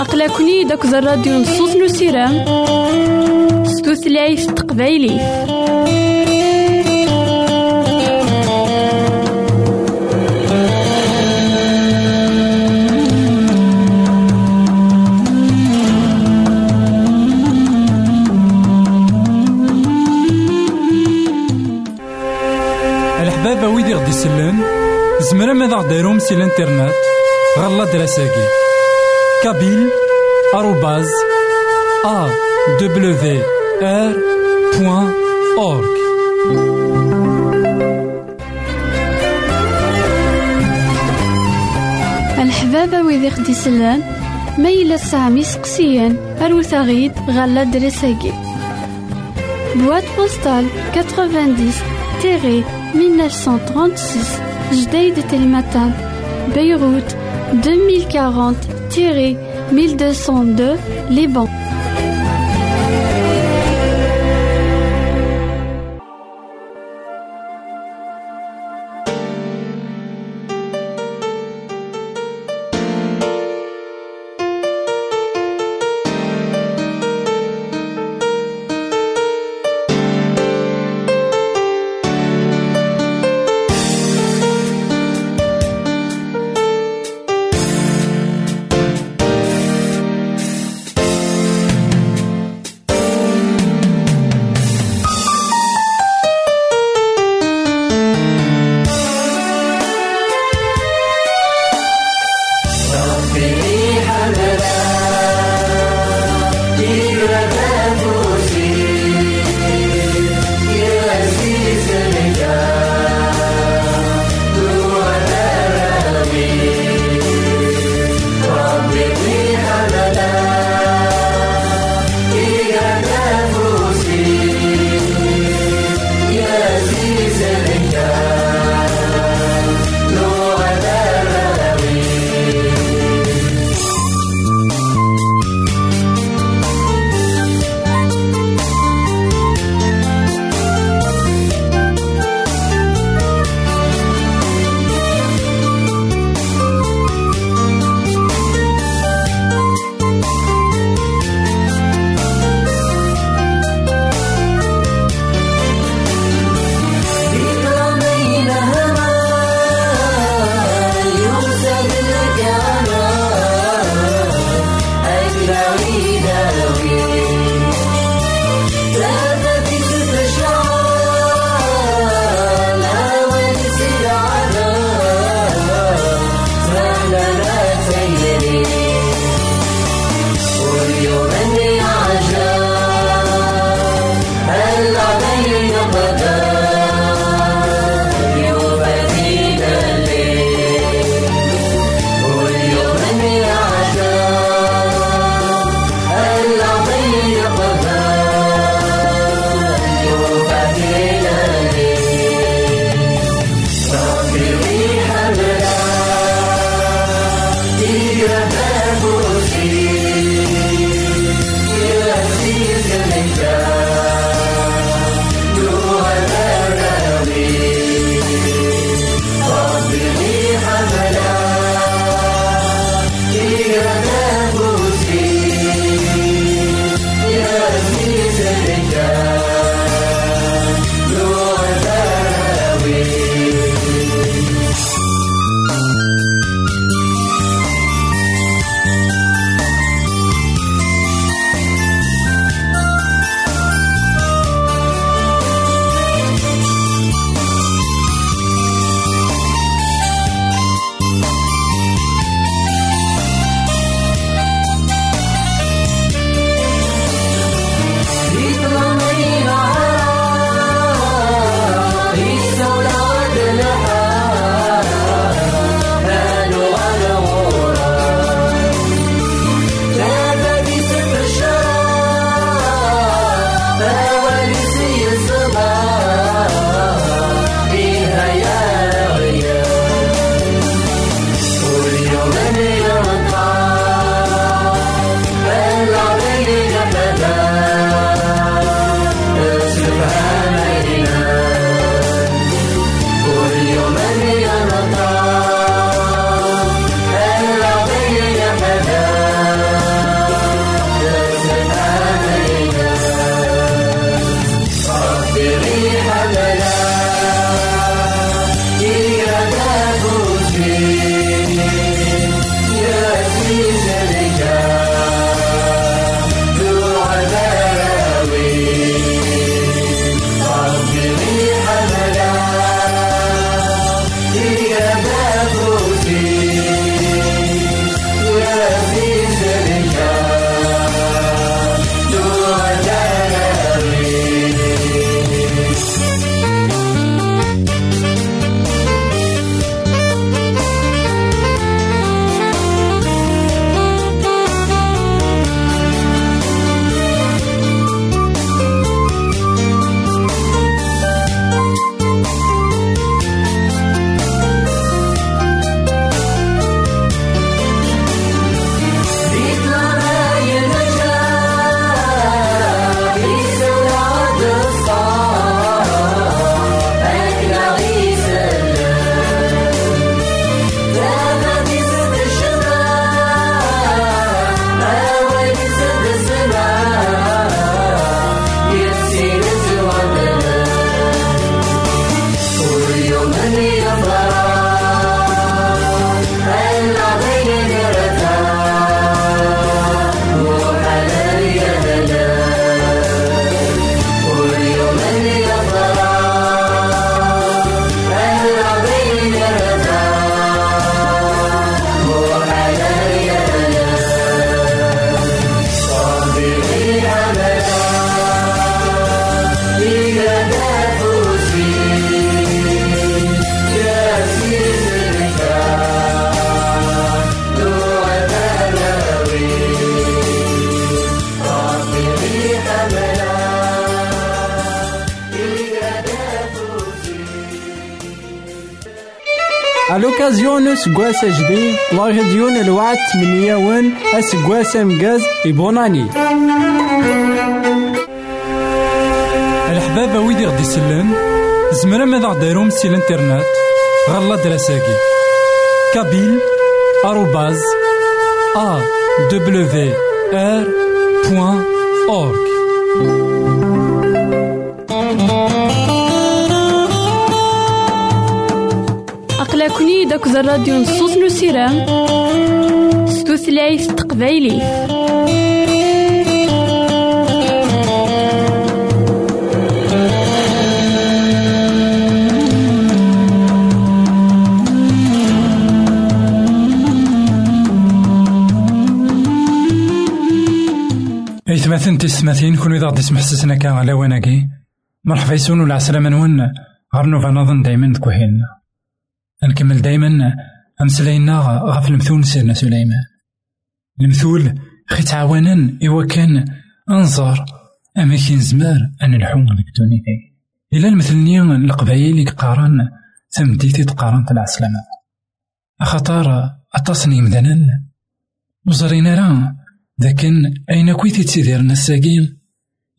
أقلكني داك الراديو نصوص نسيرام ستوثلايف تقبايلي. الحبابة ويدي غدي يسلن زمرا ماذا غديرهم سي الانترنت؟ غالا دراساكي. كابيل آروباز أ دبليو آر بوان أورك الحبابة ويدي خدي سلان ميلا سامي سقسيان أروت غيد غالا دراساكي. بواد بوستال 90 تيري 1936 Jdeï de Telmatan, Beyrouth 2040-1202, Liban. لبنان الوكازيون سكواس جديد لاجديون الوعد تمنياون اسكواس امجاز يبوناني الحبابة ويدي غدي يسلن زمرا ماذا غديرهم سي الإنترنت غالا دراساكي. كابيل آروباز آ دبليو آر بوان أورك. أقلكني داك الراديو نصوص نسيرام ستوثلايف تقبايلي. إثماثن تسمثين كون إذا غدي تسمح سسنا كان على وناكي مرحبا يسون ولا عسلامة نون. غير نوفا نظن دايما تكوهين. نكمل دايما أمسلاينا غف المثول سيدنا سليمان. المثول خي تعاونا إوا كان أنظر أما كين زمار أن الحوم ديك دونيتي إلا المثلني القبايل قارن تمديتي تقارن العسلامة. أخطار أتصني مدنا. وزرينا راه لكن أين كويت تيدير نساقين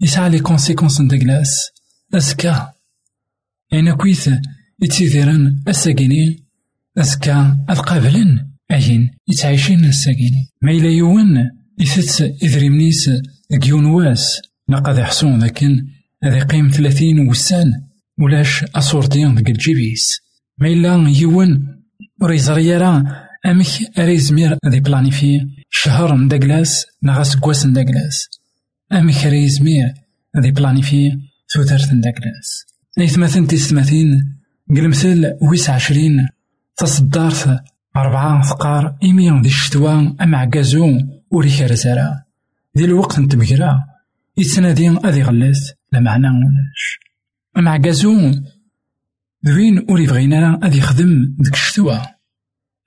يسعى لي كونسيكونس ندقلاس أزكا أين كويت يتيديرن الساقيني أزكا أذقابلن أين يتعيشين الساقيني ما إلا يوان يثت إذريمنيس كيون واس نقد يحصون لكن هذا قيم ثلاثين وسان ولاش أصورتين ديال الجيبيس. ما إلا يوان وريزري راه أمك أريزمير ذي بلانيفي شهر من داكلاس نغا سكواس من داكلاس أمك أريزمير ذي بلانيفي ثوثرت من داكلاس إثماثن تيستماثين قلمثل ويس عشرين تصدارت أربعة ثقار إيميون دي الشتوى أم عكازو وريك رزارا دي الوقت نتمكرا يتنادي أذي غلس لا معنى ولاش أم عكازو ذوين وري بغينا أذي يخدم ديك الشتوى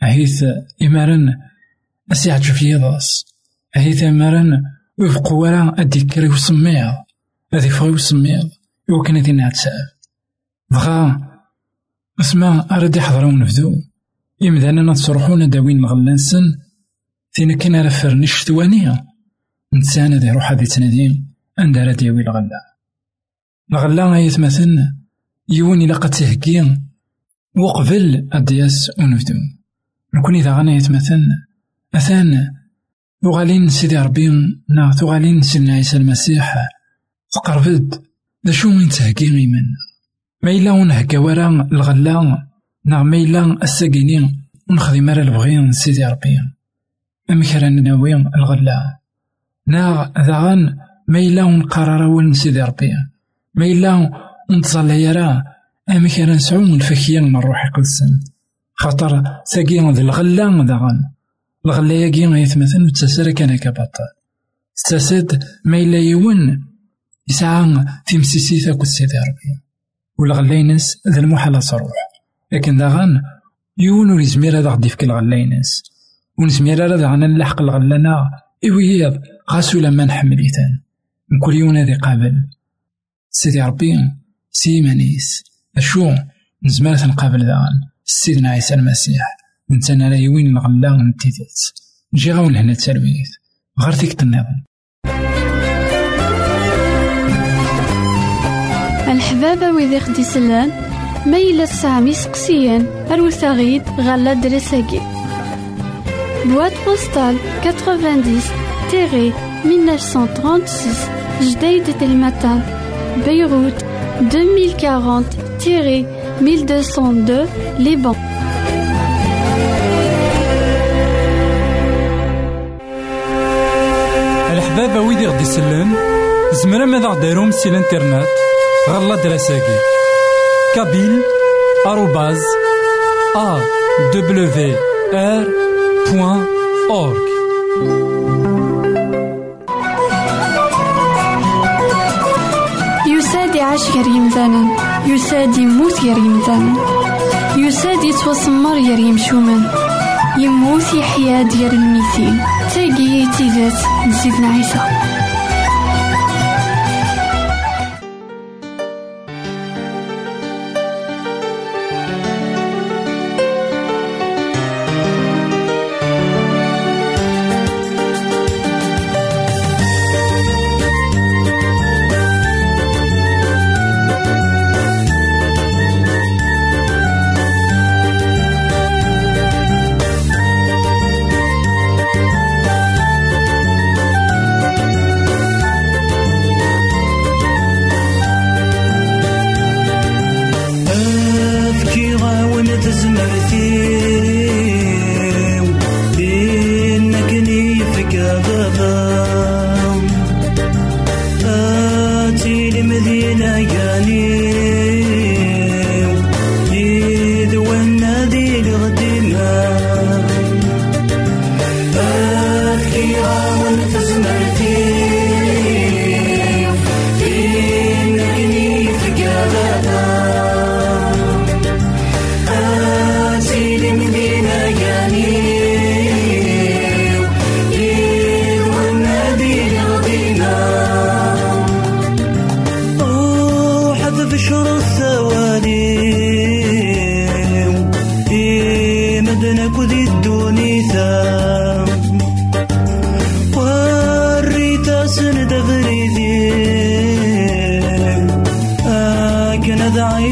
أهيث إمارن أسي عجب يضاس. أهيث إمارن وفقو ورا أديكري وسميع أذي فغي وسميع يوكن أذي نعتساب بغا اسما أرد يحضرون نفذو إمدانا نتصرحون داوين الغلانسن تينا كان رفر نشتوانية نتسانا دي روح هذي تناديم أندا راه دياوي الغلا. الغلا غايت مثلا إلا قد تهكين وقبل أدياس ونفدو نكون إذا غانا يتمثل أثان. وغالين سيدي ربي نا ثغالين سيدنا عيسى المسيح. تقربد دا شو وين تهكي غيمن ما إلا ونهكا ورا الغلا نا ما إلا ونخدم راه البغي سيدي ربي أما كرا ناوي الغلا نا ذاغن ما إلا ونقرر ول سيدي ربي ما إلا ونتظلى يرا أما كرا نسعو من الروح القدس خاطر ساقي ذي الغلا داغن الغلا ياقي غيتمثل وتساسر كان هكا بطل تساسد ما يون يسعى تمسيسي تاكل سيدي ربي والغلا ينس ذا المحال تروح لكن داغن يون ور يزمير هذا غدي يفك الغلا ينس ونزمير هذا غانا نلحق الغلانا إويض غاسو لما نحمليتان نكل يون هذي قابل. سيدي ربي سيمانيس أشو؟ نزمر تنقابل داغن سيدنا عيسى المسيح. نتانا لا يوين الغلا نتيتت نجي غاون هنا التربيت غير فيك النظام الحبابة ويدي خدي سلان ما إلا تسعمي سقسيان أروثاغيد غالا دريساكي بواد بوستال 90 تيري 1936 جديد تلمتان بيروت 2040 تيري 1202 Liban. الحبابة ويدي غدي يسلن زمرا ماذا غديرهم سي الانترنت غالا دراساكي كابيل آروباز أ دبليو آر بوان أورك يساد يعيش غير يمثالا يساد يموت غير يمثالا يساد يتوسمر غير يمشومان يموت يحيا ديال الميتين تاقي تيزات نسيتنا عيسى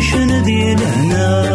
ذا عيش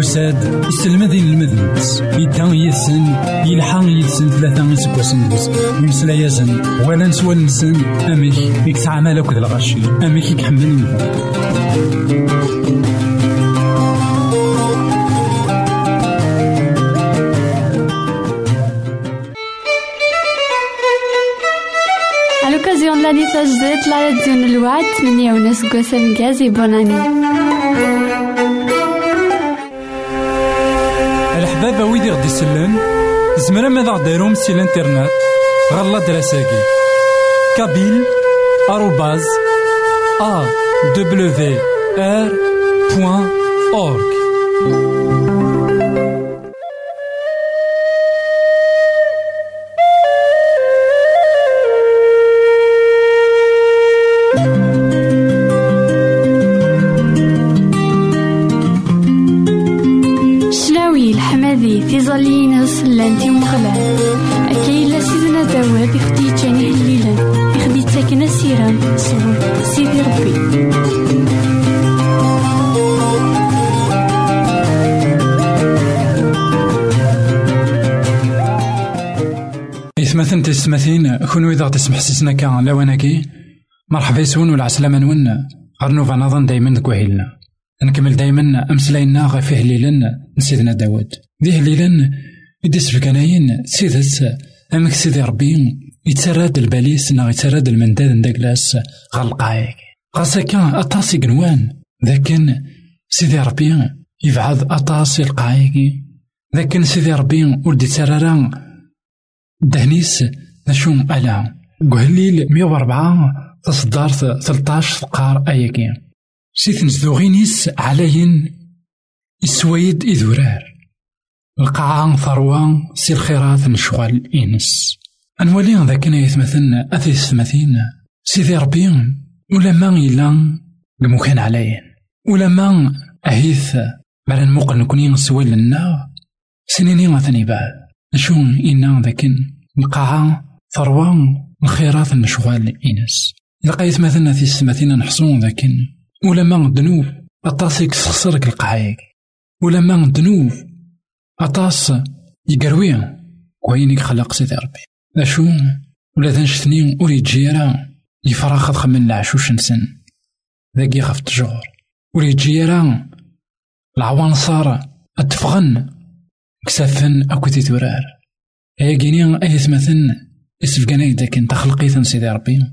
يساد السلمذين المذنبس يدان يسن يلحان يسن ثلاثة يسكوسن يمسلا يزن. ولا نسوى نسن. أميك يكسع مالك الغشي أميك يكحمل راديو لا تجديد لا راديو الوعد من يونس قوسم غازي بوناني غدي يسلم. زمرا ماذا غديرهم سي الانترنت. غالا دراساكي. كابيل آروباز أ دبليو آر بوان أورك تيزالينس لانتي مخلا أكيد لا سيدنا تواب يخدي تاني الليلة. يخدي تاكنا سيران صور سيدي ربي. إثمثن تسمثين كون إذا تسمح سيسنا كان وناكي مرحبا يسون والعسلامة نون. أرنوفا نظن دايما كوهيلنا نكمل دايما أمسلاينا غا فيه ليلا نسيدنا داود. ديه ليلا يدس في كناين سيدس أمك سيدي ربي يتسرد الباليس نا يتسرد المنداد نداكلاس غالقايك خاصة كان أطاسي قنوان ذاكن سيدي ربي يبعد أطاسي القايك ذاكن سيدي ربي ولدي تسرران دهنيس نشوم ألا. قهليل مية وربعة تصدار ثلطاش قار أياكي سيث نزدوغينيس علين السويد إذورار القاعة ثروة سي الخيرات نشغل إنس أنولي ذاك يتمثلن أثي الثمثين سيدي ربي ولا ما إلا المكان عليين ولا ما أهيث مرا نموقل نكوني نسوي لنا سنيني مثني بعد نشون إنا ذاك القاعة ثروة الخيرات نشغل إنس لقيت مثلا في السماثين نحصون ذاك ولا ما ذنوب أطاسك سخسرك القعايق ولا ما ذنوب أطاس يقروي. وينك خلق سيدي ربي. أشو؟ ولا ذنشتني وري جيرا يفرخ خمن العشوش نسن ذاكي خفت جور وري جيرا العوان صار أتفغن. كسافن أكو تورار هي كيني أي ثمثن اسفقنا داك انت خلقيثن سيدي ربي.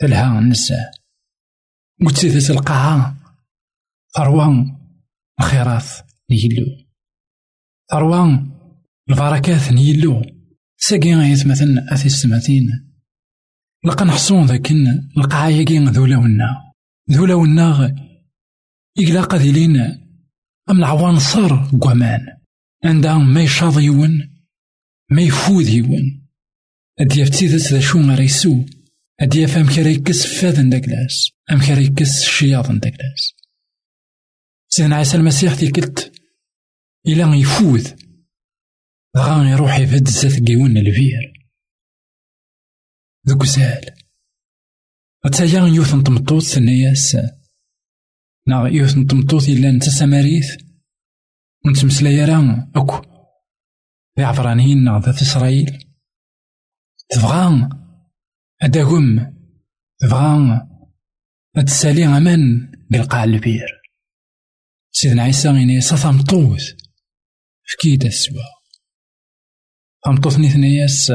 تلها النساء وتسيث القاعة ثروة الخيرات يلو ثروة البركات يلو ساقي غايت مثلا أثي السماتين لقا نحصون ذاك القاعة ياكي ذولا ونا. إقلا قذيلين أم العوان صار قوامان. عندها ما يشاض يون ما يفوذ يون. أدي فتيذت ذا شو غير يسو أدي أفهم كرا يكس داكلاس أم كرا يكس داكلاس سيدنا عيسى المسيح تيكلت إلا يفوذ غا يروح يفد زات قيون الفير. ذوك سال أتايا يوث نطمطوط سنياس نا يوث نطمطوط إلا نتا سماريث. ونتمسلايا راه أكو. ذي عفرانيين ذات إسرائيل. تبغى أداهم تبغى أتسالي أمان بالقاع البير. سيدنا عيسى غيني سثمطوث فكيد السوا ثمطوث نيثنياس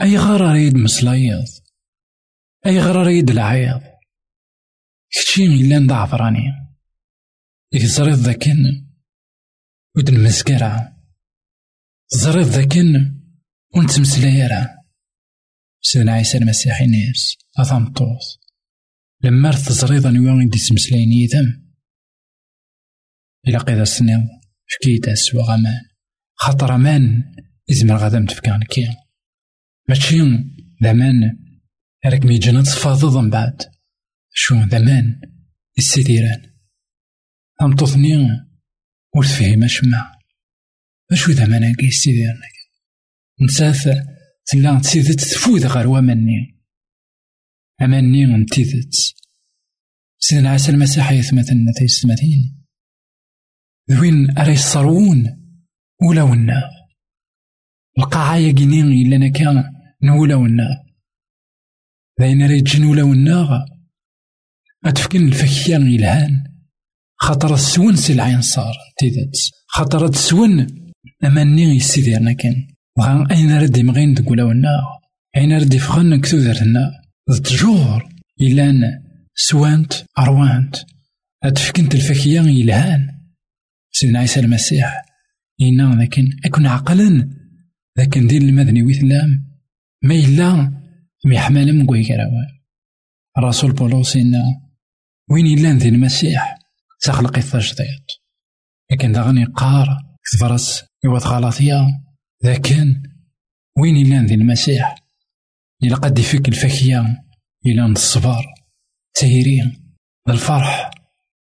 أي غار ريد مسلايض؟ أي غار ريد العياض؟ كتشي إلا نضع عفراني إذ زريض ذاكن ودن مسكرة. زريض ذاكن ونتمسلايرا سيدنا عيسى المسيح ناس أثمطوث لما رث زريضا نوان دي تمسلاين يذم إلا قيدا سنيض فكيدا سوا غمان. خاطر أمان إزمر غادا متفكان كي ماشي ذامان راك ميجينا تفاضض من بعد. شو ذامان السيديران أمطوثني ور تفهم أشما أشو ذامان هاكي السيديران نساث تلا تسيدت تفوذ غير ومني أماني نتيذت سيدنا عيسى المسيح يثمثلنا تيستمثين ذوين أري يصرون ولا ونا القاعة يقينين إلا نكا نولا ونا ذاين راه يجن ولا ونا أتفكن الفكيان إلهان خاطر السون سي العين صار تيذت خاطر السون أماني يسيديرنا كان بغا أين راه ديمغين تقول ونا أين ردي فغن كتودرنا تجور إلان سوانت أروانت. أتفكنت الفكية يلهان سيدنا عيسى المسيح. إنا لكن أكون عقلا. لكن دين المدني ويثلام. ما إلا ميحمل مقوي كراوان الرسول بولوس إنا. وين إلا ذي المسيح؟ تخلق التجديد لكن داغني قار. كتفرس يوث غلطيا لكن وين إلا ذي المسيح؟ إلا قد يفك الفكية إلى الصبر تيرين الفرح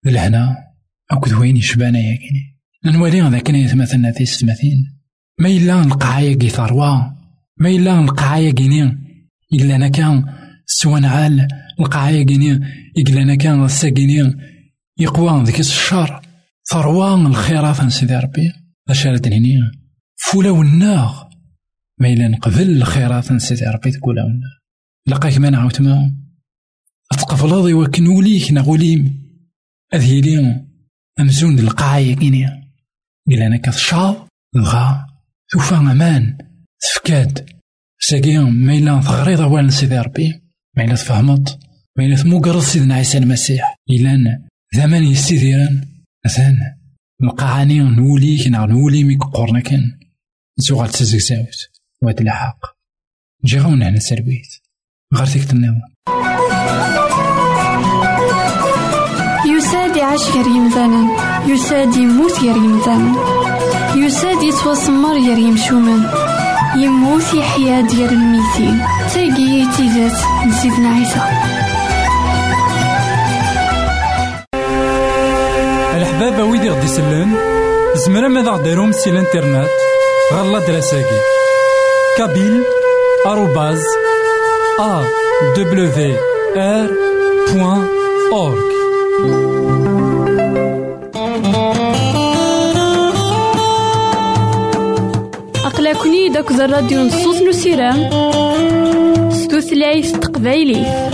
الهنا. أكد وين يشبانا ياكيني نولي هذا كان يتمثلنا في ستماثين ما إلا نلقى كي ثروة ما إلا نلقى كيني إلا أنا كان سوا نعال نلقى كيني إلا أنا كان الساكيني يقوى ذيك الشر. ثروة الخيرات سيدي ربي. أشارت هني فولا والناغ ما إلا نقبل الخيرات سيدي ربي تقول الناغ لقاك ما نعاود ما تقفلض وكن وليك نغوليم أذيلي أمزون القاعية كيني إلا أنا كتشاط دغا توفى أمان تفكاد ساقي ما إلا تغريض أولا سيدي ربي. ما إلا تفهمت. ما إلا تموقر سيدنا عيسى المسيح. إلا زمان يستثيرا مثلا القاعاني نوليك نا نولي كان نسوغال تزكزاوت وهاد الحق. نجي غاون هنا سربيت غير فيك النوم يساد يعيش غير يمثالا يساد يموت غير يمثالا يساد يتوسمر غير يمشومان يموت يحيا ديال الميتين. تاقي تيزات نسيتنا عيسى. الحبابة ويدي غدي يسلن زمرا ماذا غديرهم سي الانترنت غالا دراساكي. كابيل آروباز أ دبليو آر بوان أورك أقلكني داك الراديو نصوص نسيرام ستوثلايف تقبايليه